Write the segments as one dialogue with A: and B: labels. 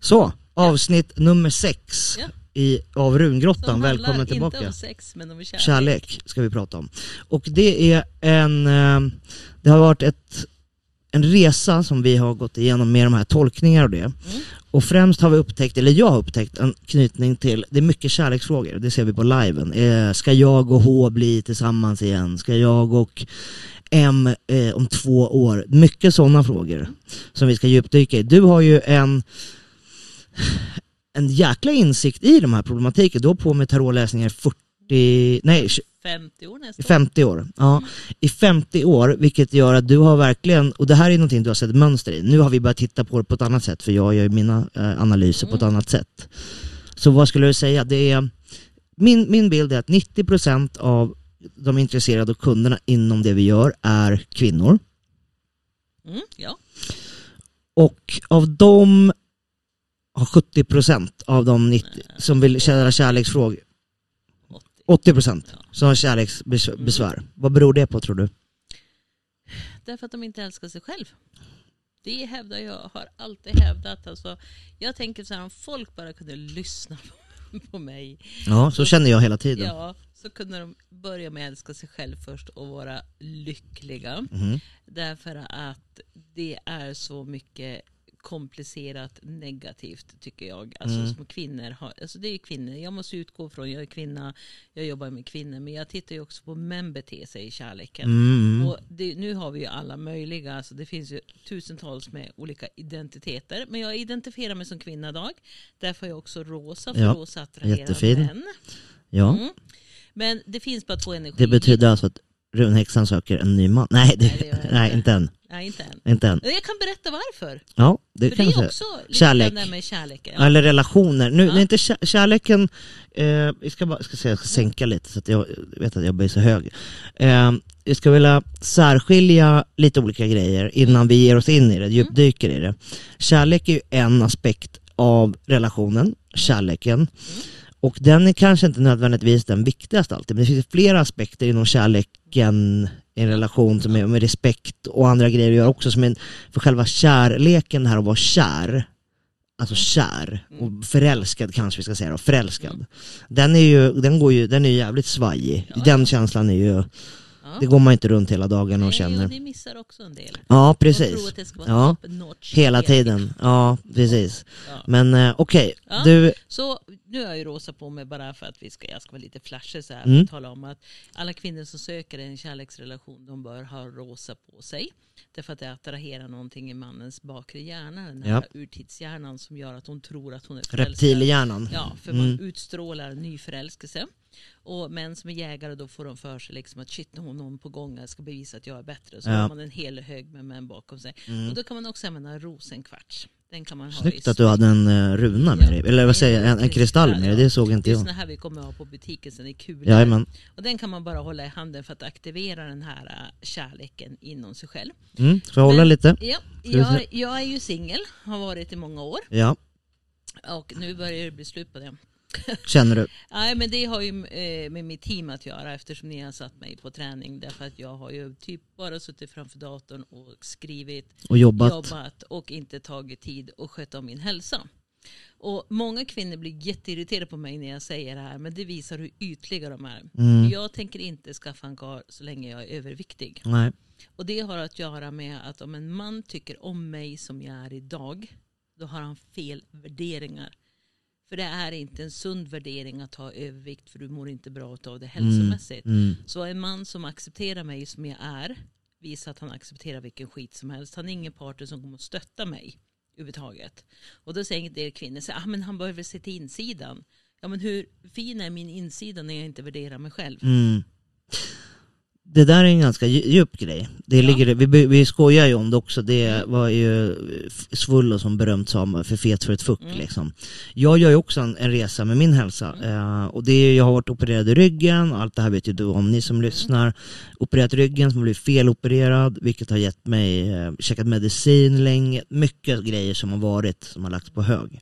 A: Så, avsnitt nummer sex
B: Ja.
A: i, av Rungrottan. Välkommen tillbaka.
B: inte om sex men om kärlek.
A: Kärlek ska vi prata om. Och det är en, eh, det har varit ett, en resa som vi har gått igenom med de här tolkningar och det.
B: Mm.
A: Och främst har vi upptäckt, eller jag har upptäckt en knytning till, det är mycket kärleksfrågor, det ser vi på liven. Eh, ska jag och H bli tillsammans igen? Ska jag och M eh, om två år? Mycket sådana frågor som vi ska djupdyka i. Du har ju en en jäkla insikt i de här problematiken. Du har på med tarotläsningar i 40, nej
B: 50 år nästan.
A: 50 år. Ja, i 50 år, vilket gör att du har verkligen, och det här är någonting du har sett mönster i, nu har vi börjat titta på det på ett annat sätt för jag gör ju mina eh, analyser på ett annat sätt. Så vad skulle du säga? Det är, min, min bild är att 90% av de intresserade kunderna inom det vi gör är kvinnor.
B: Mm, ja.
A: Och av dem har 70% av de 90 som vill ställa kärleksfrågor,
B: 80.
A: 80%
B: Ja.
A: som har kärleksbesvär. Vad beror det på tror du?
B: Därför att de inte älskar sig själv. Det hävdar jag, har alltid hävdat. Alltså, jag tänker så här, om folk bara kunde lyssna på mig.
A: Ja, så känner jag hela tiden.
B: Ja, så kunde de börja med att älska sig själv först och vara lyckliga.
A: Mhm.
B: Därför att det är så mycket komplicerat negativt tycker jag. Alltså
A: Mm.
B: som kvinnor har, alltså det är kvinnor, jag måste utgå från, jag är kvinna, jag jobbar med kvinnor, men jag tittar ju också på män beter sig i kärleken.
A: Mm.
B: Och det, nu har vi ju alla möjliga, alltså det finns ju tusentals med olika identiteter. Men jag identifierar mig som kvinna idag. Därför är jag också rosa, för
A: Ja,
B: rosa attraherar
A: jättefin.
B: män.
A: Ja,
B: Mm. Men det finns bara två energier.
A: det betyder alltså att runhäxan söker en ny man. Nej, det,
B: Nej, det jag
A: nej
B: inte.
A: än.
B: Nej, inte än.
A: Inte än.
B: Jag kan berätta varför.
A: Ja, det
B: för
A: kan
B: det
A: jag
B: är också lite
A: Kärlek.
B: med kärleken. Ja.
A: Eller relationer. Nu,
B: Ja.
A: är inte kär, kärleken, eh, vi ska bara ska säga, jag ska sänka lite så att jag vet att jag blir så hög. Eh, vi ska vilja särskilja lite olika grejer innan vi ger oss in i det, djupdyker i det. Kärlek är ju en aspekt av relationen, kärleken. Och den är kanske inte nödvändigtvis den viktigaste alltid, men det finns flera aspekter inom kärleken i en relation som är med respekt och andra grejer göra också som är för själva kärleken här att vara kär Alltså kär och förälskad kanske vi ska säga då, förälskad. Den är ju, den går ju, den är jävligt svajig. Den känslan är ju, det går man inte runt hela dagen och
B: Nej,
A: känner.
B: och det missar också en del.
A: Ja
B: Och tror
A: precis.
B: att det ska vara
A: Ja. Hela tiden. Ja precis.
B: Ja.
A: Men eh, okej,
B: Ja.
A: du,
B: Så nu har jag ju rosa på mig bara för att vi ska, jag ska vara lite flashig så här
A: Mm.
B: och tala om att alla kvinnor som söker en kärleksrelation de bör ha rosa på sig. Därför att det attraherar någonting i mannens bakre hjärna, den här
A: Ja.
B: urtidshjärnan som gör att hon tror att hon är förälskad.
A: reptilhjärnan.
B: Ja, för
A: Mm.
B: man utstrålar nyförälskelse. Och män som är jägare då får de för sig liksom att shit, nu har någon på gång, jag ska bevisa att jag är bättre. Så
A: Ja.
B: har man en hel hög med män bakom sig.
A: Mm.
B: Och då kan man också använda rosenkvarts. Den kan man ha
A: Snyggt
B: i
A: att du hade en uh, runa med dig, eller vad säger jag, en, en kristall med dig, det såg inte
B: Det är
A: jag.
B: såna här vi kommer ha på butiken sen i kulor.
A: Jajamän.
B: Och den kan man bara hålla i handen för att aktivera den här äh, kärleken inom sig själv.
A: Mm, får jag hålla
B: Men-
A: lite?
B: Ja, jag, jag är ju singel, har varit i många år.
A: Ja,
B: Och nu börjar det bli slut på det.
A: Känner du?
B: Nej men det har ju eh, med mitt team att göra eftersom ni har satt mig på träning. Därför att jag har ju typ bara suttit framför datorn och skrivit,
A: Och jobbat?
B: jobbat och inte tagit tid och skött om min hälsa. Och många kvinnor blir jätteirriterade på mig när jag säger det här men det visar hur ytliga de är.
A: Mm.
B: Jag tänker inte skaffa en karl så länge jag är överviktig.
A: Nej.
B: Och det har att göra med att om en man tycker om mig som jag är idag, då har han fel värderingar. För det är inte en sund värdering att ha övervikt för du mår inte bra av det hälsomässigt.
A: Mm.
B: Så en man som accepterar mig som jag är visar att han accepterar vilken skit som helst. Han är ingen partner som kommer att stötta mig överhuvudtaget. Och då säger en del kvinnor så, ah, men han behöver se till insidan. Ja men hur fin är min insida när jag inte värderar mig själv?
A: Mm. Det där är en ganska dju- djup grej. Det
B: Ja.
A: ligger, vi, vi skojar ju om det också, det var ju Svullo som berömt sa för fet för ett fuck
B: Mm.
A: liksom. Jag gör ju också en, en resa med min hälsa eh, och det är, jag har varit opererad i ryggen, allt det här vet ju du om ni som lyssnar. Opererat ryggen som blivit felopererad, vilket har gett mig, eh, käkat medicin länge, mycket grejer som har varit, som har lagts på hög.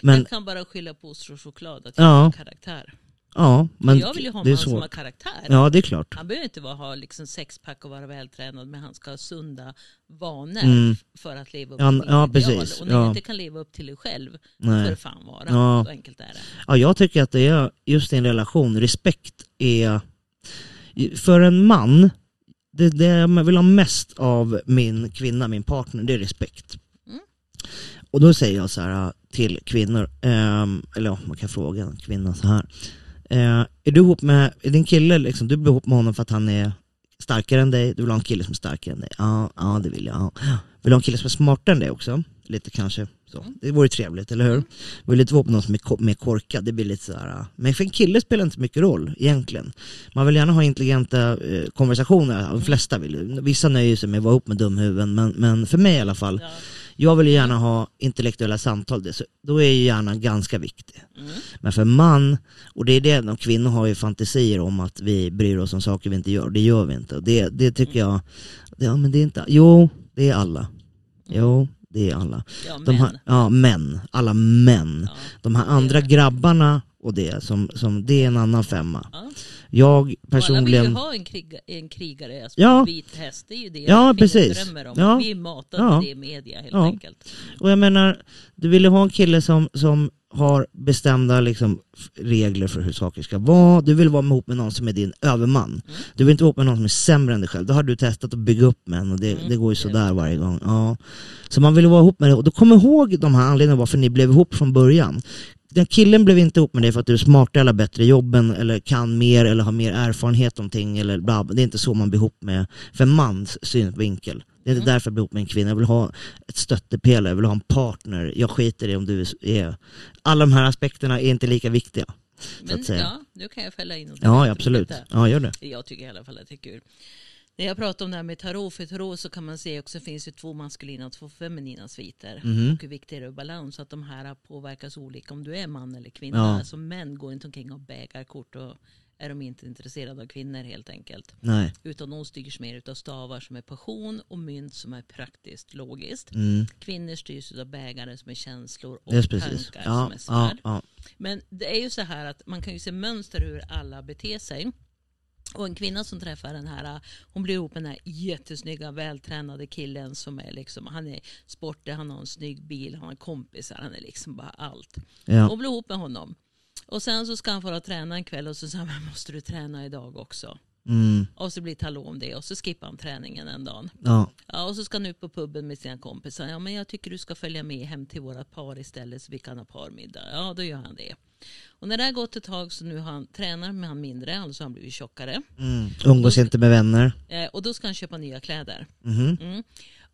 A: Men
B: jag kan bara skylla på ostron och choklad att jag
A: Ja.
B: har karaktär.
A: Ja, men
B: jag vill ju ha en man som har karaktär.
A: Ja, det är klart.
B: Han behöver inte vara, ha liksom sexpack och vara vältränad men han ska ha sunda vanor
A: Mm.
B: för att leva upp till
A: ja,
B: ideal.
A: precis.
B: Och när du
A: Ja.
B: inte kan leva upp till dig själv
A: Nej.
B: det fan vara.
A: Ja.
B: Så enkelt är det.
A: Ja, jag tycker att det är just i en relation, respekt är... För en man, det, det jag vill ha mest av min kvinna, min partner, det är respekt.
B: Mm.
A: Och då säger jag så här till kvinnor, ehm, eller ja, man kan fråga en kvinna så här. Eh, är du ihop med, är din kille liksom, du blir ihop med honom för att han är starkare än dig, du vill ha en kille som är starkare än dig? Ja, ja det vill jag. Ja. Vill du ha en kille som är smartare än dig också? Lite kanske så. Det vore trevligt, eller hur? Vill inte vara med någon som är mer korkad, det blir lite sådär. Men för en kille spelar det inte så mycket roll egentligen. Man vill gärna ha intelligenta eh, konversationer, de flesta vill. Vissa nöjer sig med att vara ihop med dumhuvuden, men, men för mig i alla fall.
B: Ja.
A: Jag vill gärna ha intellektuella samtal, det, så då är ju hjärnan ganska viktig.
B: Mm.
A: Men för man, och det är det, de kvinnor har ju fantasier om att vi bryr oss om saker vi inte gör, det gör vi inte. Och det, det tycker jag, det, ja men det är inte, jo det är alla. Jo, det är alla.
B: Ja.
A: De här, ja, män, alla män.
B: ja.
A: De här andra grabbarna och det, som, som, det är en annan femma.
B: Ja.
A: Jag
B: Och Alla vill ju
A: personligen,
B: ha en, kriga, en krigare, alltså
A: Ja.
B: en vit häst. Det är ju det
A: Ja, precis.
B: drömmer om.
A: Ja.
B: Vi är matade
A: Ja.
B: med det i media helt
A: Ja.
B: enkelt.
A: och jag menar, du vill ju ha en kille som, som har bestämda liksom, regler för hur saker ska vara. Du vill vara ihop med någon som är din överman.
B: Mm.
A: Du vill inte vara ihop med någon som är sämre än dig själv. Då har du testat att bygga upp med en och det,
B: Mm,
A: det går ju sådär varje gång. Ja. Så man vill vara ihop med dig. Och då kom ihåg de här anledningarna varför ni blev ihop från början. Den killen blev inte ihop med dig för att du är smartare eller bättre i jobben eller kan mer eller har mer erfarenhet om ting eller bla. Det är inte så man blir ihop med, för en mans synvinkel. Det är inte
B: Mm.
A: därför jag blir ihop med en kvinna. Jag vill ha ett stöttepelare, jag vill ha en partner. Jag skiter i om du är... Alla de här aspekterna är inte lika viktiga.
B: Men ja, nu kan jag fälla in något
A: Ja, absolut. Ja, gör det.
B: Jag tycker i alla fall att det är kul. När jag pratar om det här med tarot, för tarot så kan man se också finns det två maskulina och två feminina sviter.
A: Mhm.
B: Och hur viktigt det är balans, så att de här påverkas olika om du är man eller kvinna.
A: Ja.
B: Alltså män går inte omkring och har bägarkort och är de inte intresserade av kvinnor helt enkelt.
A: Nej.
B: Utan de styrs mer av stavar som är passion och mynt som är praktiskt logiskt.
A: Mm.
B: Kvinnor styrs av bägare som är känslor och
A: precis.
B: tankar
A: Ja,
B: som är svärd.
A: ja.
B: Men det är ju så här att man kan ju se mönster hur alla beter sig. Och en kvinna som träffar den här, hon blir ihop med den här jättesnygga vältränade killen som är liksom, han är sportig, han har en snygg bil, han har kompisar, han är liksom bara allt.
A: ja.
B: Hon blir ihop med honom. Och sen så ska han få träna en kväll och så säger han, "Men måste du träna idag också?
A: Mm.
B: Och så blir om det och så skippar han träningen en dag.
A: ja.
B: Ja, och så ska han ut på puben med sina kompisar. Ja, men jag tycker du ska följa med hem till våra par istället så vi kan ha parmiddag. Ja, då gör han det. Och när det har gått ett tag så nu han, tränar med han mindre, alltså han blivit tjockare.
A: Mm. Umgås inte med vänner.
B: Eh, och då ska han köpa nya kläder.
A: Mhm.
B: Mm.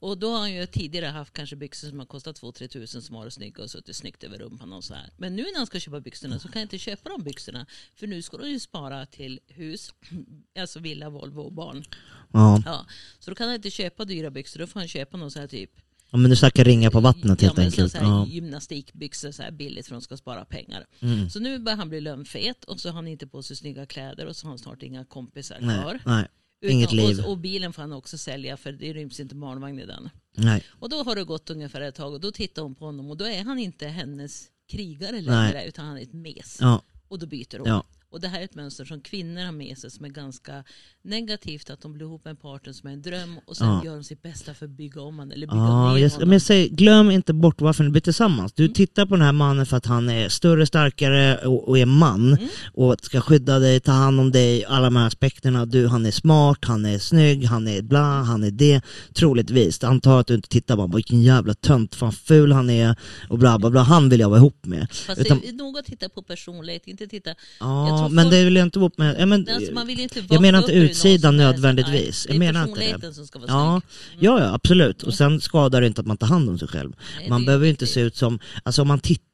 B: Och då har han ju tidigare haft kanske byxor som har kostat 2-3 tusen som har varit snygga och suttit snyggt över rumpan och så här. Men nu när han ska köpa byxorna så kan han inte köpa de byxorna. För nu ska de ju spara till hus, alltså villa, Volvo och barn.
A: Ja.
B: Ja. Så då kan han inte köpa dyra byxor, då får han köpa någon så här typ
A: ja, men du snackar ringa på vattnet helt
B: ja,
A: enkelt.
B: Så, så här,
A: Ja.
B: Gymnastikbyxor så här billigt för att de ska spara pengar.
A: Mm.
B: Så nu börjar han bli lönnfet och så har han inte på sig snygga kläder och så har han snart inga kompisar
A: Nej,
B: kvar.
A: nej, inget liv.
B: Och, och bilen får han också sälja för det ryms inte barnvagn i den.
A: nej.
B: Och då har det gått ungefär ett tag och då tittar hon på honom och då är han inte hennes krigare
A: Nej.
B: längre utan han är ett mes.
A: Ja,
B: Och då byter hon.
A: ja.
B: Och det här är ett mönster som kvinnor har med sig som är ganska negativt. Att de blir ihop med en partner som är en dröm och sen
A: Ja.
B: gör de sitt bästa för att bygga om honom eller bygga
A: Ja,
B: ner
A: jag,
B: honom.
A: men jag säger, glöm inte bort varför ni blir tillsammans.
B: Mm.
A: Du tittar på den här mannen för att han är större, starkare och, och är man
B: Mm.
A: och ska skydda dig, ta hand om dig, alla de här aspekterna. Du, han är smart, han är snygg, han är bla, han är det. Troligtvis. Antar att du inte tittar bara vilken jävla tönt, fan ful han är och bla bla bla. Han vill jag vara ihop med.
B: Fast
A: Utan-
B: det är nog att titta på personlighet, inte titta...
A: Ja,
B: tror
A: men
B: folk-
A: det vill jag inte ihop med. Ja, men,
B: Alltså, man vill inte
A: jag menar inte utsidan
B: är
A: nödvändigtvis.
B: Nej,
A: Jag
B: det är
A: menar inte det.
B: personligheten som ska vara
A: Ja,
B: snygg.
A: ja, ja, absolut. Och sen skadar det inte att man tar hand om sig själv.
B: Nej,
A: Man
B: det är
A: behöver ju inte se ut som, alltså om man tittar,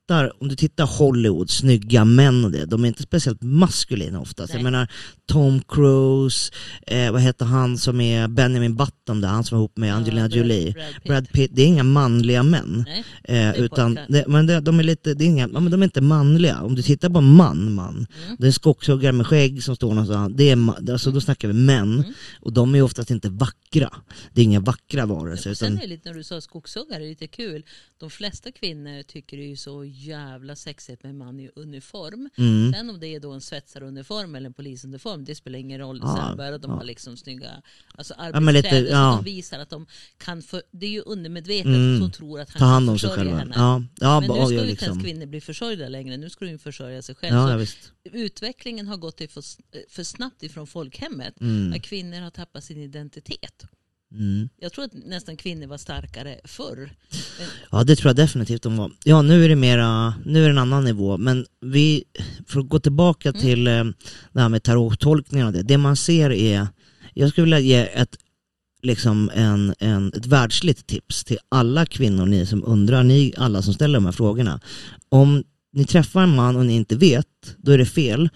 A: om du tittar Hollywood, snygga män och det, de är inte speciellt maskulina oftast. Jag
B: Nej.
A: menar Tom Cruise, eh, vad heter han som är Benjamin Button där, han som var ihop med
B: Ja,
A: Angelina
B: Brad-
A: Jolie.
B: Brad Pitt.
A: Brad Pitt, det är inga manliga män.
B: Nej,
A: Eh, utan, det, men det, de är lite, det är inga, ja, men de är inte manliga. Om du tittar på man, man.
B: Mm.
A: Det är en skogshuggare med skägg som står någonstans. Det är, alltså, då snackar vi män.
B: Mm.
A: Och de är oftast inte vackra. Det är inga vackra varelser.
B: Och sen
A: Utan,
B: är det lite när du sa skogshuggare, det är lite kul. De flesta kvinnor tycker det är ju så jävla sexigt med en man i uniform.
A: Mm.
B: Sen om det är då en svetsaruniform eller en polisuniform, det spelar ingen roll.
A: Ja,
B: Sen bara de
A: ja.
B: har liksom snygga alltså
A: lite,
B: arbetskläder
A: ja.
B: så de visar att de kan, för, det är ju undermedvetet
A: Mm.
B: som tror att han
A: Ta hand
B: kan
A: om sig
B: försörja
A: själva.
B: henne.
A: Ja, ja,
B: Men nu ska ju
A: ja,
B: inte ens
A: liksom.
B: kvinnor bli försörjda längre, nu ska de ju försörja sig själv.
A: Ja,
B: Så
A: ja,
B: utvecklingen har gått för, för snabbt ifrån folkhemmet,
A: Mm.
B: att kvinnor har tappat sin identitet.
A: Mm.
B: Jag tror att nästan kvinnor var starkare förr. Men,
A: Ja det tror jag definitivt de var. Ja nu är det mera, nu är det en annan nivå. Men vi, för att gå tillbaka
B: Mm.
A: till eh, det här med tarottolkningar och det. Det man ser är, jag skulle vilja ge ett, liksom en, en, ett världsligt tips till alla kvinnor, ni som undrar, ni alla som ställer de här frågorna. Om ni träffar en man och ni inte vet, då är det fel.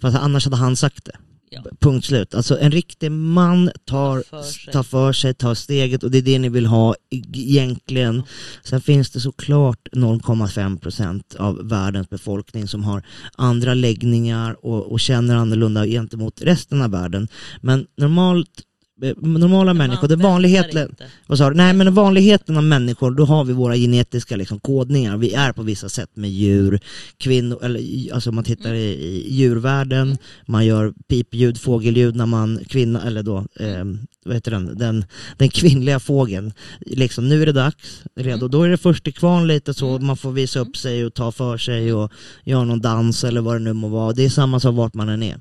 A: För annars hade han sagt det.
B: Ja,
A: Punkt slut. Alltså en riktig man tar,
B: Tar för
A: tar för sig, tar steget och det är det ni vill ha egentligen. Sen finns det såklart 0,5% av världens befolkning som har andra läggningar och, och känner annorlunda gentemot resten av världen. Men normalt normala människor, det vanligheten, vad sa du? Nej men vanligheten av människor, då har vi våra genetiska liksom, kodningar. Vi är på vissa sätt med djur, kvinnor, eller alltså man tittar i, i djurvärlden, man gör pipljud, fågelljud när man, kvinna, eller då, eh, vad heter den, den, den kvinnliga fågeln. Liksom nu är det dags, redo. Då är det först till kvarn lite så, man får visa upp sig och ta för sig och göra någon dans eller vad det nu må vara. Det är samma sak vart man än är.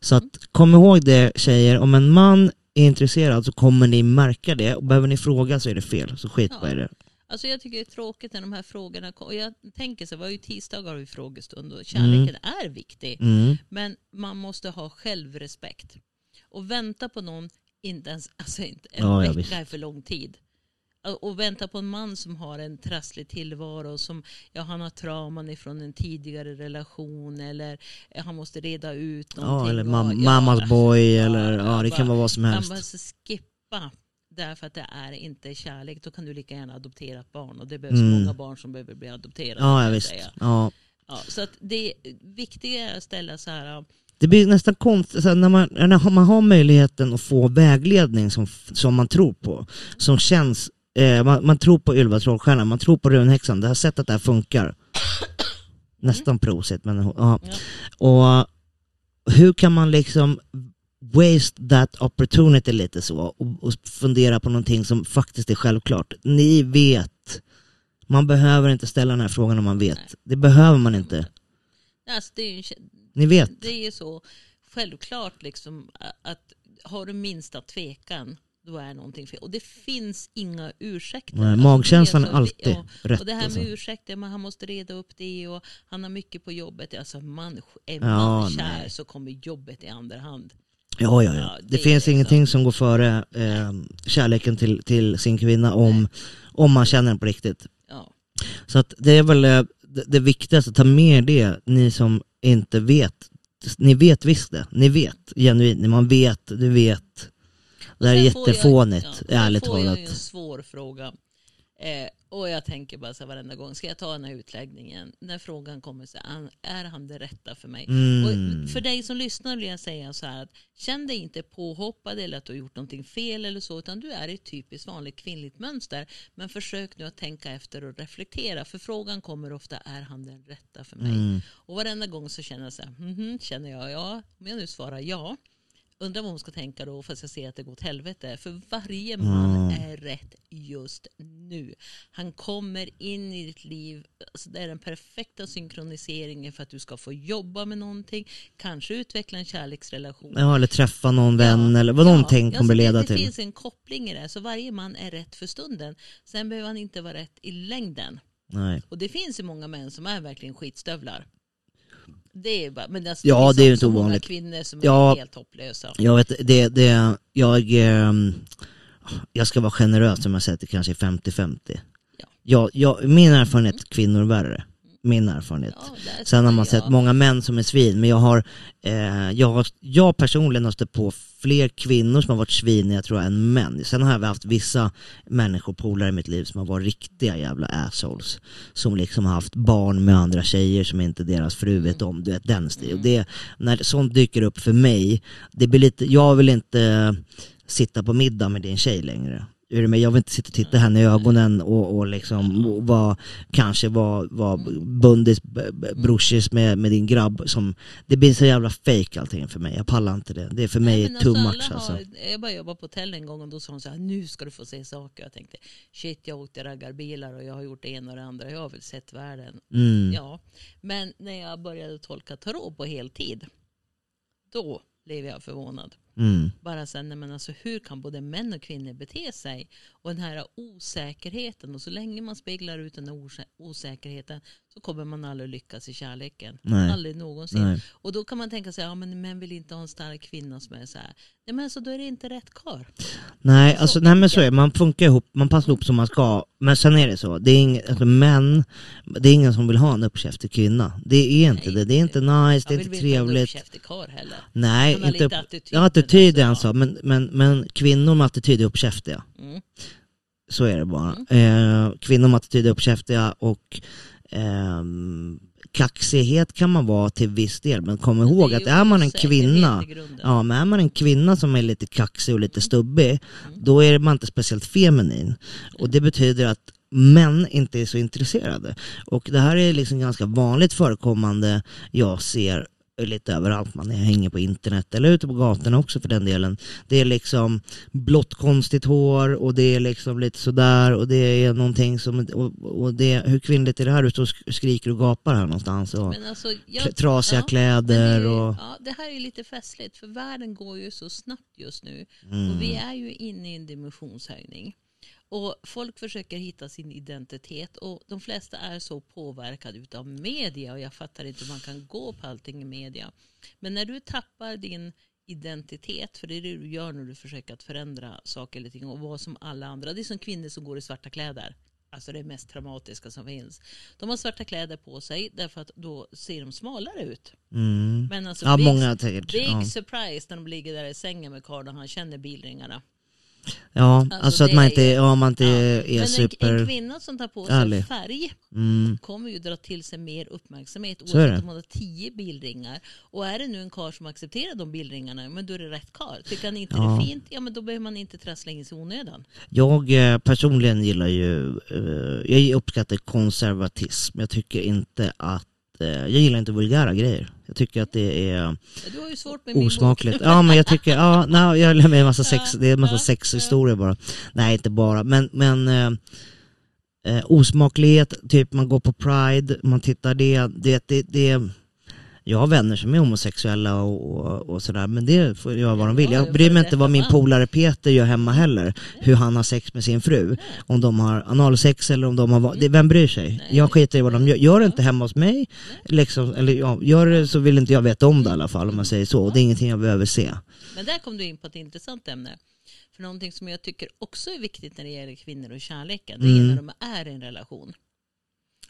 A: Så att kom ihåg det tjejer, om en man är intresserad så kommer ni märka det och behöver ni fråga så är det fel, så skit
B: Ja.
A: i det.
B: Alltså jag tycker det är tråkigt när de här frågorna kom- och jag tänker så, var ju tisdagar har vi frågestund och kärleken är viktig.
A: Mm.
B: Men man måste ha självrespekt. Och vänta på någon, inte ens, alltså inte, en
A: Ja,
B: vecka är för lång tid. Och- vänta på en man som har en trasslig tillvaro, som ja, han har trauman ifrån en tidigare relation eller eh, han måste reda ut någonting.
A: Ja, eller
B: och-
A: mam-
B: ja,
A: mammas boy
B: ja,
A: eller ja, det kan
B: bara-
A: vara vad som helst.
B: bara så skippa därför att det är inte kärlek. Då kan du lika gärna adoptera ett barn och det behövs
A: Mm.
B: många barn som behöver bli adopterade.
A: Ja,
B: kan
A: ja visst. Ja.
B: Ja, så att det viktiga är att ställa så här,
A: Det blir nästan konstigt när, man, när man har möjligheten att få vägledning som, som man tror på, som känns, eh, man, man tror på Ylva Trollstjärna, man tror på runhäxan, det här sättet det här funkar. Nästan prosit, men ja. Och hur kan man liksom waste that opportunity lite så och, och fundera på någonting som faktiskt är självklart. Ni vet, man behöver inte ställa den här frågan om man vet.
B: Nej.
A: Det behöver man inte.
B: alltså det är ju
A: Ni vet.
B: Det är ju så självklart liksom att har du minsta tvekan då är någonting fel. Och det finns inga ursäkter.
A: Nej,
B: Alltså,
A: magkänslan är alltid
B: ja,
A: rätt.
B: Och det här
A: alltså.
B: med ursäkter, man, han måste reda upp det och han har mycket på jobbet. Alltså man, är
A: Ja,
B: man kär
A: nej.
B: så kommer jobbet i andra hand.
A: Ja, ja, ja.
B: Ja,
A: Det,
B: det
A: finns ingenting som går före eh, kärleken till, till sin kvinna om, om man känner den på riktigt.
B: Ja.
A: Så att det är väl eh, det, det viktigaste, ta med det, ni som inte vet. Ni vet visst det, ni vet genuint, man vet, du vet. Det här är
B: får jag-
A: jättefånigt,
B: ja,
A: ärligt
B: Sen får jag ju en
A: talat.
B: svår fråga. Eh, och jag tänker bara så här varenda gång, ska jag ta den här utläggningen? När frågan kommer så här, är han det rätta för mig?
A: Mm.
B: Och för dig som lyssnar vill jag säga så här att känn dig inte påhoppad eller att du har gjort någonting fel eller så utan du är i ett typiskt vanligt kvinnligt mönster. Men försök nu att tänka efter och reflektera för frågan kommer ofta är han den rätta för mig?
A: Mm.
B: Och varenda gång så känner jag så här, mhm, känner jag ja? Om jag nu svarar ja, undrar vad hon ska tänka då fast jag ser att det går åt helvete. För varje man är rätt just nu. Han kommer in i ditt liv, alltså det är den perfekta synkroniseringen för att du ska få jobba med någonting, kanske utveckla en kärleksrelation.
A: Ja, eller träffa någon vän
B: Ja,
A: eller vad
B: ja,
A: någonting
B: alltså
A: kommer leda
B: det, det
A: till.
B: finns en koppling i det, så varje man är rätt för stunden. Sen behöver han inte vara rätt i längden.
A: Nej.
B: Och det finns ju många män som är verkligen skitstövlar. Det är bara, men alltså,
A: Ja, det är
B: också
A: inte ovanligt.
B: kvinnor som
A: Ja.
B: är helt hopplösa.
A: Jag vet, det, det, jag, ehm, jag ska vara generös om jag säger att det kanske är 50-50.
B: Ja.
A: Jag, jag, min erfarenhet, kvinnor är värre. Min erfarenhet.
B: Ja,
A: Sen har man sett
B: jag.
A: många män som är svin, men jag har, eh, jag har, jag personligen har stött på fler kvinnor som har varit svin jag tror än män. Sen har jag haft vissa människor, polare i mitt liv som har varit riktiga jävla assholes. Som liksom har haft barn med andra tjejer som inte deras fru vet om, du vet den stil. Och det, när sånt dyker upp för mig, det blir lite, jag vill inte sitta på middag med din tjej längre. Du med? Jag vill inte sitta och titta henne i ögonen och, och liksom och vara, kanske vara var bundis, brorsis med, med din grabb. Som, det blir så jävla fake allting för mig. Jag pallar inte det. Det är för mig
B: Nej,
A: too
B: alltså,
A: much alltså.
B: har, Jag bara jobbade på hotell en gång och då sa hon så här, nu ska du få se saker. Jag tänkte, shit jag åkte raggarbilar och jag har gjort det ena och det andra. Jag har väl sett världen.
A: Mm.
B: Ja, men när jag började tolka tarot på heltid, då blev jag förvånad.
A: Mm.
B: Bara sen, men alltså, hur kan både män och kvinnor bete sig? Och den här osäkerheten, och så länge man speglar ut den här osä- osäkerheten så kommer man aldrig lyckas i kärleken.
A: Nej.
B: Aldrig någonsin.
A: Nej.
B: Och då kan man tänka sig, ja men män vill inte ha en stark kvinna som är så här. Nej men alltså då är det inte rätt karl.
A: Nej, alltså, nej men så är det. Man funkar ihop, man passar ihop som man ska. Men sen är det så, det är ing, alltså, män, det är ingen som vill ha en uppkäftig kvinna. Det är inte
B: Nej,
A: det. Det är inte nice, det
B: Jag
A: är
B: vill
A: inte
B: inte ha en
A: trevligt.
B: uppkäftig karl heller.
A: Nej, inte
B: lite attityd,
A: ja, attityd är
B: men
A: en
B: alltså,
A: sak, men, men, men kvinnor med attityd är uppkäftiga.
B: Mm.
A: Så är det bara.
B: Mm.
A: Eh, kvinnor med attityd är uppkäftiga och ehm, kaxighet kan man vara till viss del, men kom ihåg
B: är
A: att är man en kvinna. Ja, men är man en kvinna som är lite kaxig och lite stubbig,
B: Mm.
A: då är man inte speciellt feminin. Och det betyder att män inte är så intresserade. Och det här är liksom ganska vanligt förekommande, jag ser lite överallt, man hänger på internet eller ute på gatorna också för den delen. Det är liksom blått konstigt hår och det är liksom lite sådär och det är någonting som, och, och det, hur kvinnligt är det här? Du står och sk- skriker och gapar här någonstans och
B: Men alltså, jag,
A: trasiga
B: ja,
A: kläder
B: ju-
A: och...
B: ja, det här är ju lite festligt för världen går ju så snabbt just nu.
A: Mm.
B: Och vi är ju inne i en dimensionshöjning. Och folk försöker hitta sin identitet och de flesta är så påverkade utav media och jag fattar inte hur man kan gå på allting i media. Men när du tappar din identitet, för det är det du gör när du försöker att förändra saker eller ting och vara som alla andra. Det är som kvinnor som går i svarta kläder. Alltså det mest traumatiska som finns. De har svarta kläder på sig därför att då ser de smalare ut.
A: Mm.
B: Men alltså
A: Ja,
B: big,
A: många
B: big
A: Ja.
B: surprise när de ligger där i sängen med karln och han känner bilringarna.
A: Ja,
B: Alltså,
A: alltså, att
B: det
A: man inte,
B: ju-
A: ja, man inte
B: Ja.
A: är
B: Men en,
A: super...
B: en kvinna som tar på sig
A: ärlig.
B: färg
A: Mm.
B: kommer ju dra till sig mer uppmärksamhet oavsett
A: det.
B: om hon har tio bilringar. Och är det nu en karl som accepterar de bilringarna, men då är det rätt karl. Tycker han inte det
A: Ja.
B: är fint, ja men då behöver man inte trassla in sig i onödan.
A: Jag eh, personligen gillar ju, eh, jag uppskattar konservatism. Jag tycker inte att, jag gillar inte vulgära grejer. Jag tycker att det är
B: Du har ju svårt med min
A: osmakligt. Ja men jag tycker, ja, nej, jag gillar med en massa sex, det är en massa sexhistorier bara. Nej inte bara, men, men eh, eh, osmaklighet, typ man går på Pride, man tittar det, det, det, det jag har vänner som är homosexuella och, och, och sådär, men det får göra vad de vill.
B: Ja,
A: Jag bryr mig inte vad min polare Peter gör hemma heller, hur han har sex med sin fru. Om de har analsex eller om de har, det, vem bryr sig? Jag skiter i vad de gör. Gör det inte hemma hos mig, liksom, eller ja, gör det så vill inte jag veta om det i alla fall om man säger så. Och det är ingenting jag behöver se.
B: Men där kom du in på ett intressant ämne. För någonting som jag tycker också är viktigt när det gäller kvinnor och kärleken, det är
A: Mm.
B: när de är i en relation.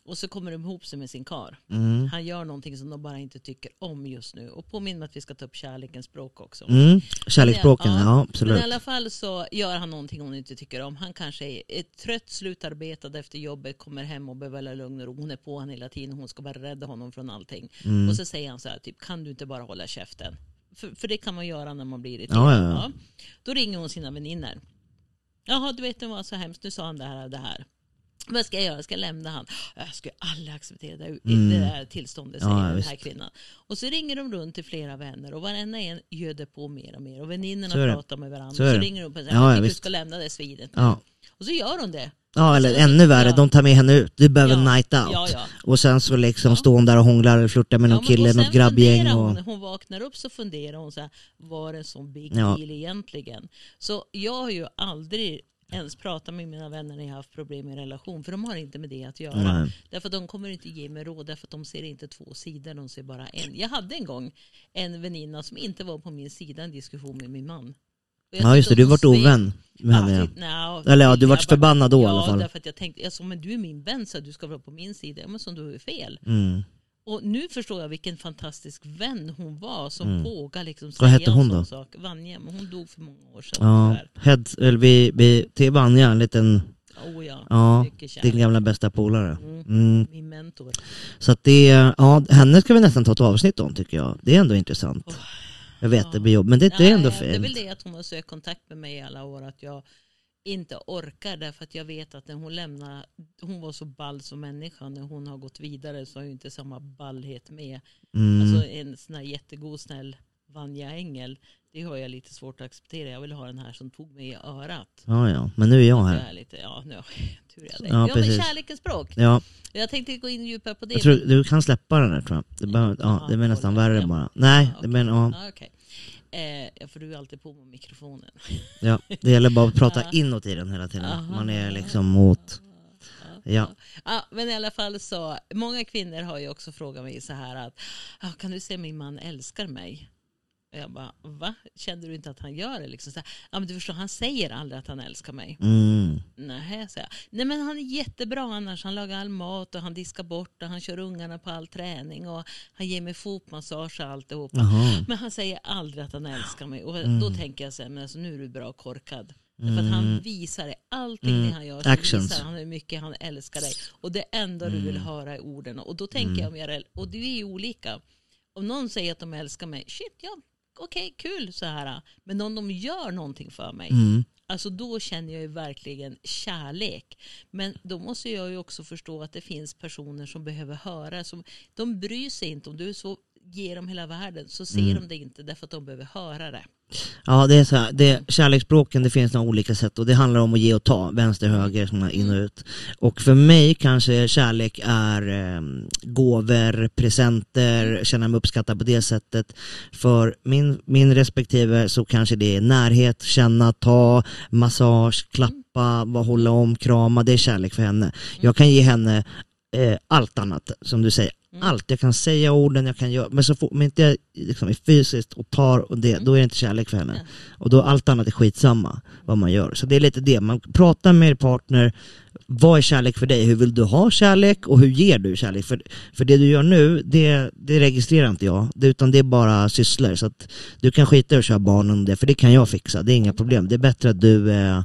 B: Och så kommer de ihop sig med sin kar.
A: Mm.
B: Han gör någonting som de bara inte tycker om just nu. Och påminn att vi ska ta upp kärlekens språk också.
A: Mm. Kärleksspråken,
B: Ja,
A: ja
B: Men
A: absolut.
B: i alla fall så gör han någonting hon inte tycker om. Han kanske är, är trött, slutarbetad efter jobbet, kommer hem och behöver lugn och ro. Hon är på honom hela tiden, hon ska bara rädda honom från allting.
A: Mm.
B: Och så säger han så här, typ, kan du inte bara hålla käften? För, för det kan man göra när man blir irriterad.
A: Ja, ja, ja.
B: Då ringer hon sina väninnor. Jaha, du vet det var så hemskt, nu sa han det här och det här. Vad ska jag göra? Ska jag lämna han? Jag skulle aldrig acceptera det,
A: Mm.
B: det där tillståndet, säger
A: ja,
B: den
A: visst.
B: här kvinnan. Och så ringer de runt till flera vänner och varenda en göder på mer och mer. Och väninnorna
A: Så
B: pratar med varandra.
A: Så
B: och så ringer de på och säger
A: Ja, ja,
B: jag du
A: visst.
B: ska lämna det svidet.
A: Ja.
B: Och så gör hon det.
A: ja, eller
B: Sen-
A: ännu värre,
B: ja.
A: de tar med henne ut. Du behöver
B: Ja.
A: night out.
B: Ja, ja.
A: Och sen så liksom står hon där och hånglar eller flörtar med någon kille,
B: och
A: något grabbgäng. Och...
B: Hon, hon vaknar upp så funderar hon så här, var det en sån big deal egentligen? Så jag har ju aldrig ens pratat med mina vänner när jag har haft problem i en relation, för de har inte med det att göra.
A: Nej.
B: Därför att de kommer inte ge mig råd, därför att de ser inte två sidor, de ser bara en. Jag hade en gång en väninna som inte var på min sida i en diskussion med min man.
A: Ja just det, du vart ovän med henne ja.
B: Ja, typ,
A: Eller ja, du vart förbannad då i
B: ja,
A: alla fall.
B: därför att jag tänkte, jag sa, men du är min vän så du ska vara på min sida. Ja, men som du är fel.
A: Mm.
B: Och nu förstår jag vilken fantastisk vän hon var som
A: Mm.
B: vågar liksom
A: Vad
B: säga
A: hette
B: en
A: hon då?
B: sak. Vanja, men hon dog för många år sedan.
A: Ja, head, eller vi, vi, till Vanja, en liten,
B: Oh, ja.
A: ja, din gamla bästa polare.
B: Mm.
A: Mm.
B: Min mentor.
A: Så att det, ja, henne ska vi nästan ta ett avsnitt om tycker jag. Det är ändå intressant.
B: Oh.
A: Jag vet,
B: Ja.
A: det blir jobb, men det, det är ändå
B: Nej, Det är väl
A: fint.
B: det att hon har sökt kontakt med mig i alla år. Att jag inte orkar därför att jag vet att när hon lämnar, hon var så ball som människa, när hon har gått vidare så har ju inte samma ballhet med.
A: Mm.
B: Alltså en sån här jättegod snäll Vanja Ängel, det har jag lite svårt att acceptera. Jag vill ha den här som tog mig i örat.
A: ja, ja, men nu är jag här.
B: är lite, ja, nu, tur är det.
A: Ja,
B: Ja, men
A: precis.
B: kärlekens språk.
A: Ja,
B: Jag tänkte gå in djupare på det.
A: jag tror du kan släppa den där tror jag. Det, behöver, ja,
B: Ja,
A: det blir nästan värre bara. Nej,
B: Ja,
A: det blir, ja,
B: Ja, okej. Eh, för du är alltid på med mikrofonen.
A: ja, det gäller bara att prata inåt i den hela tiden. Man är liksom mot... Ja.
B: Ja, men i alla fall så, många kvinnor har ju också frågat mig så här att "Ah, kan du se min man älskar mig? Och jag bara, va? Kände du inte att han gör det? Liksom så här, ja, men du förstår, han säger aldrig att han älskar mig.
A: Mm.
B: Nej, säger jag. Nej, men han är jättebra annars. Han lagar all mat och han diskar bort och han kör ungarna på all träning och han ger mig fotmassage och alltihop.
A: Jaha.
B: Men han säger aldrig att han älskar mig. Och
A: Mm.
B: då tänker jag så här, men alltså, nu är du bra korkad. För att han visar det. Allting
A: Mm.
B: han gör
A: Actions.
B: visar han hur mycket han älskar dig. Och det enda du vill
A: Mm.
B: höra är orden. Och då tänker jag mer, och det är ju olika. Om någon säger att de älskar mig, shit ja, okej kul så här. Men om de gör någonting för mig,
A: Mm.
B: Alltså då känner jag ju verkligen kärlek. Men då måste jag ju också förstå att det finns personer som behöver höra. Som, de bryr sig inte om du så ger dem hela världen så ser
A: Mm.
B: de det inte därför att de behöver höra det.
A: Ja, det är så här, det, kärleksspråken det finns några olika sätt och det handlar om att ge och ta, vänster, höger, är in och ut. Och för mig kanske kärlek är eh, gåvor, presenter, känna mig uppskattad på det sättet. För min, min respektive så kanske det är närhet, känna, ta, massage, klappa, bara hålla om, krama, det är kärlek för henne. Jag kan ge henne eh, allt annat, som du säger. Allt, jag kan säga orden, jag kan göra, men så får, inte jag liksom är fysiskt och tar och det, då är det inte kärlek för henne.
B: Ja.
A: Och då allt annat är skitsamma vad man gör. Så det är lite det, man pratar med er partner, vad är kärlek för dig? Hur vill du ha kärlek och hur ger du kärlek? För, för det du gör nu, det, det registrerar inte jag, det, utan det är bara sysslor. Så att du kan skita i att köra barnen och det, för det kan jag fixa, det är inga problem. Det är bättre att du eh,
B: och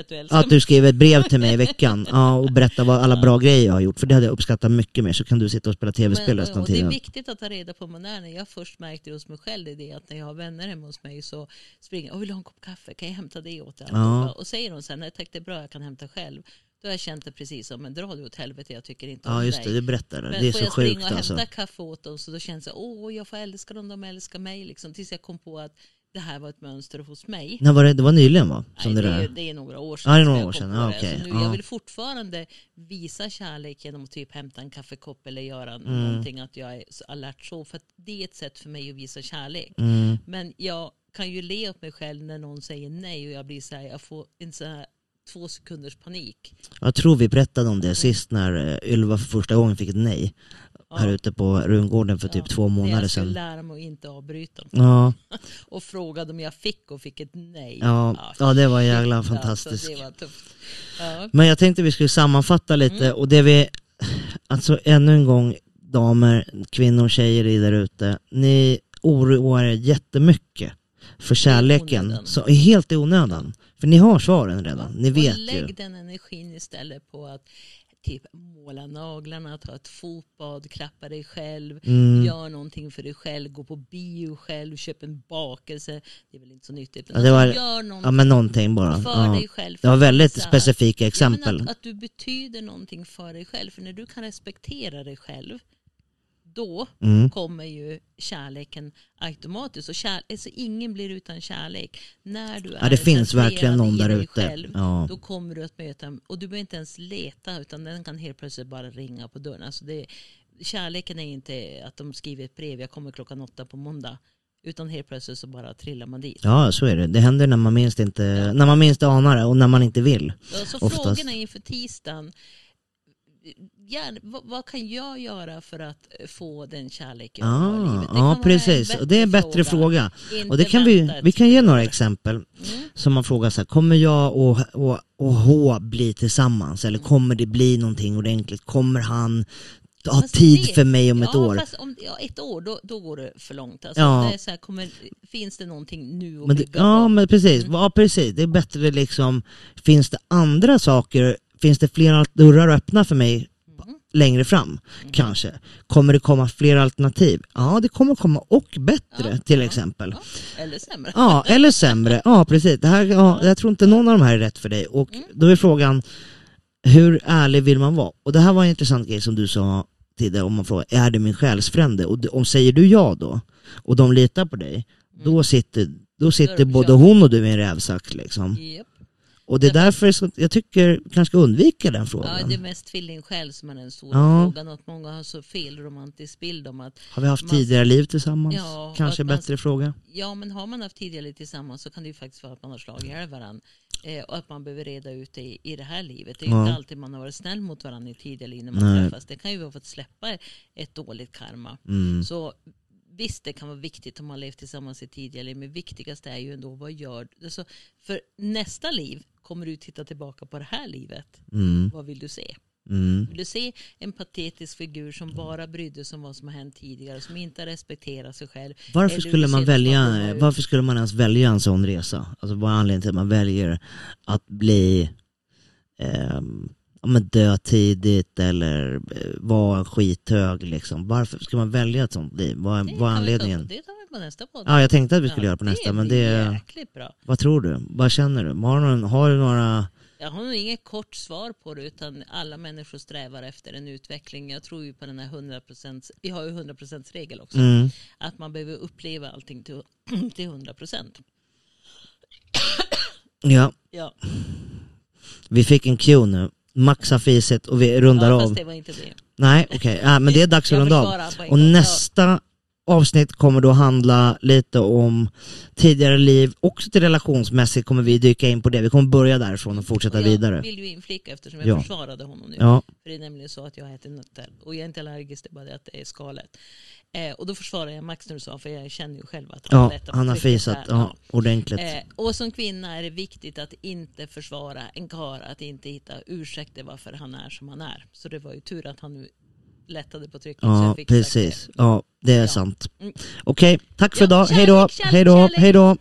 B: att du
A: att du skriver ett brev till mig i veckan ja, och berättar vad alla bra grejer jag har gjort, för det hade jag uppskattat mycket mer. Så kan du sitta och spela tv-spel resten av
B: och det är
A: tiden.
B: viktigt att ta reda på vad när jag först märkte det hos mig själv det är det att när jag har vänner hemma hos mig så springer jag, "Åh, vill du ha en kopp kaffe, kan jag hämta det åt dig?
A: Ja.
B: Och säger de sen, nej tack det är bra jag kan hämta själv. Då har jag känt det precis som, men dra du åt helvete jag tycker inte
A: Ja
B: om
A: just
B: dig.
A: det, du berättar det.
B: Men
A: Det är
B: får
A: så
B: jag springa
A: sjukt
B: och
A: alltså.
B: hämta kaffe åt dem så då känns det, åh jag får älska dem, de älskar mig. Liksom, tills jag kom på att det här var ett mönster hos mig.
A: När var det, det var nyligen va? Som
B: Nej,
A: det
B: är, det är några år sedan.
A: Ja, det är några år sedan. Ja, okej.
B: Så nu,
A: Ja.
B: Jag vill fortfarande visa kärlek genom att typ hämta en kaffekopp eller göra
A: Mm.
B: någonting. Att jag är alert så. För att det är ett sätt för mig att visa kärlek.
A: Mm.
B: Men jag kan ju le åt mig själv när någon säger nej och jag blir så här, jag får en så här två sekunders panik.
A: Jag tror vi berättade om det sist när eh, Ylva för första gången fick ett nej.
B: Ja.
A: Här ute på Rungården för typ
B: Ja,
A: två månader
B: jag skulle
A: sedan.
B: lära mig att inte avbryta.
A: Ja,
B: Och frågade om jag fick och fick ett nej.
A: ja, ja, det var jävla
B: shit, alltså,
A: fantastiskt.
B: det var tufft. Ja.
A: Men jag tänkte vi skulle sammanfatta lite
B: Mm.
A: och det vi, alltså ännu en gång damer, kvinnor, tjejer i där ute, ni oroar er jättemycket för kärleken, så, helt i onödan. För ni har svaren redan, ni vet
B: och lägg
A: ju.
B: den energin istället på att typ måla naglarna, ta ett fotbad, klappa dig själv,
A: Mm.
B: gör någonting för dig själv, gå på bio själv, köp en bakelse. Det är väl inte så nyttigt.
A: Ja, det var-
B: gör någonting
A: Ja men någonting bara.
B: för
A: Ja.
B: dig själv.
A: Det var väldigt
B: Visa-
A: specifika
B: Ja,
A: exempel.
B: men att, att du betyder någonting för dig själv. För när du kan respektera dig själv, då
A: Mm.
B: kommer ju kärleken automatiskt. Och kär, alltså ingen blir utan kärlek. När du
A: Ja
B: är
A: det finns verkligen någon där ute. Ja.
B: då kommer du att möta, och du behöver inte ens leta utan den kan helt plötsligt bara ringa på dörren. Alltså det, kärleken är inte att de skriver ett brev, jag kommer klockan åtta på måndag. Utan helt plötsligt så bara trillar man dit.
A: ja så är det, det händer när man minst inte, när man minst anar det och när man inte vill.
B: Så
A: Oftast.
B: frågorna inför tisdagen. Gärna, vad, vad kan jag göra för att eh, få den kärlek jag vill ha i
A: Ah,
B: livet? Det kan
A: ja precis, och det är en bättre fråga.
B: Inte
A: Och det kan vi, vi kan ge några exempel.
B: Mm.
A: Som man frågar så här, kommer jag och, och, och H bli tillsammans? Eller kommer det bli någonting ordentligt? Kommer han ha
B: Fast
A: tid
B: det-
A: för mig om ett
B: ja,
A: år?
B: Fast om ja, ett år, då, då går det för långt. Alltså,
A: Ja.
B: det är så här, kommer, finns det någonting nu att
A: Men det, ja men precis,
B: Mm.
A: ja precis, det är bättre liksom, finns det andra saker, finns det flera dörrar öppna för mig
B: Mm.
A: längre fram, kanske. Kommer det komma fler alternativ? Ja, det kommer komma och bättre
B: Ja,
A: till
B: ja,
A: exempel.
B: Ja, eller sämre.
A: Ja, eller sämre. Ja, precis. Det här, ja, jag tror inte någon av de här är rätt för dig. Och
B: Mm.
A: då är frågan, hur ärlig vill man vara? Och det här var en intressant grej som du sa tidigare, om man frågar, är det min själsfrände? Och om säger du ja då, och de litar på dig, då sitter, då sitter
B: Mm.
A: både hon och du i en rävsax liksom.
B: Japp.
A: Och det är därför så, jag tycker kanske ska undvika den
B: Ja,
A: frågan.
B: det är mest tvillingsjäl som är den stora
A: Ja.
B: frågan. Att många har så fel romantisk bild om att
A: Har vi haft
B: man-
A: tidigare liv tillsammans?
B: Ja,
A: kanske
B: man-
A: bättre fråga.
B: ja, men har man haft tidigare tillsammans så kan det ju faktiskt vara att man har slagit ihjäl varandra. Eh, och att man behöver reda ut det i, i det här livet. Det är ju
A: Ja.
B: inte alltid man har varit snäll mot varandra i tidigare liv när man
A: Nej.
B: träffas. Det kan ju vara för att släppa ett dåligt karma.
A: Mm.
B: Så visst, det kan vara viktigt om man levt tillsammans i tidigare liv, men viktigast är ju ändå vad gör du? Alltså, för nästa liv kommer du titta tillbaka på det här livet.
A: Mm.
B: Vad vill du se?
A: Mm.
B: Vill du se en patetisk figur som bara brydde sig om vad som har hänt tidigare, som inte respekterar sig själv?
A: Varför skulle man välja,
B: man
A: varför skulle man ens välja en sån resa? Alltså vad är anledningen till att man väljer att bli ehm, ja, men dö tidigt eller eh, vara skithög liksom? Varför ska man välja ett sånt liv? Vad,
B: Det
A: vad är anledningen?
B: Det tar vi på nästa podd.
A: Ja, jag tänkte att vi skulle
B: Ja,
A: göra på nästa, men det,
B: jäkligt bra.
A: vad tror du? Vad känner du? Har någon, har du några,
B: Jag har nog inget kort svar på det utan alla människor strävar efter en utveckling. Jag tror ju på den här 100%, vi har ju 100% regel också.
A: mm,
B: Att man behöver uppleva allting till, till 100%.
A: ja,
B: Ja,
A: vi fick en cue nu. Max har fisit och vi rundar
B: ja
A: av.
B: fast det var inte det.
A: Nej, okej, ja, men det är dags att runda av. Och nästa avsnitt kommer då handla lite om tidigare liv. Också till relationsmässigt kommer vi dyka in på det. Vi kommer börja därifrån och fortsätta
B: Och jag
A: vidare.
B: vill ju inflika eftersom jag
A: Ja.
B: försvarade honom nu.
A: Ja,
B: För det är nämligen så att jag äter nötter. Och jag är inte allergisk, det är bara det att det är skalet. Eh, och då försvarar jag Max när du sa, för jag känner ju själv att han
A: ja han har fisat ja, ordentligt.
B: Eh, och som kvinna är det viktigt att inte försvara en karl, att inte hitta ursäkter varför han är som han är. Så det var ju tur att han nu lättade på trycket.
A: Ja, precis. Ja, det är sant.
B: Mm.
A: Okej, tack för
B: Ja,
A: idag. Hej då. Hej då. Hej då.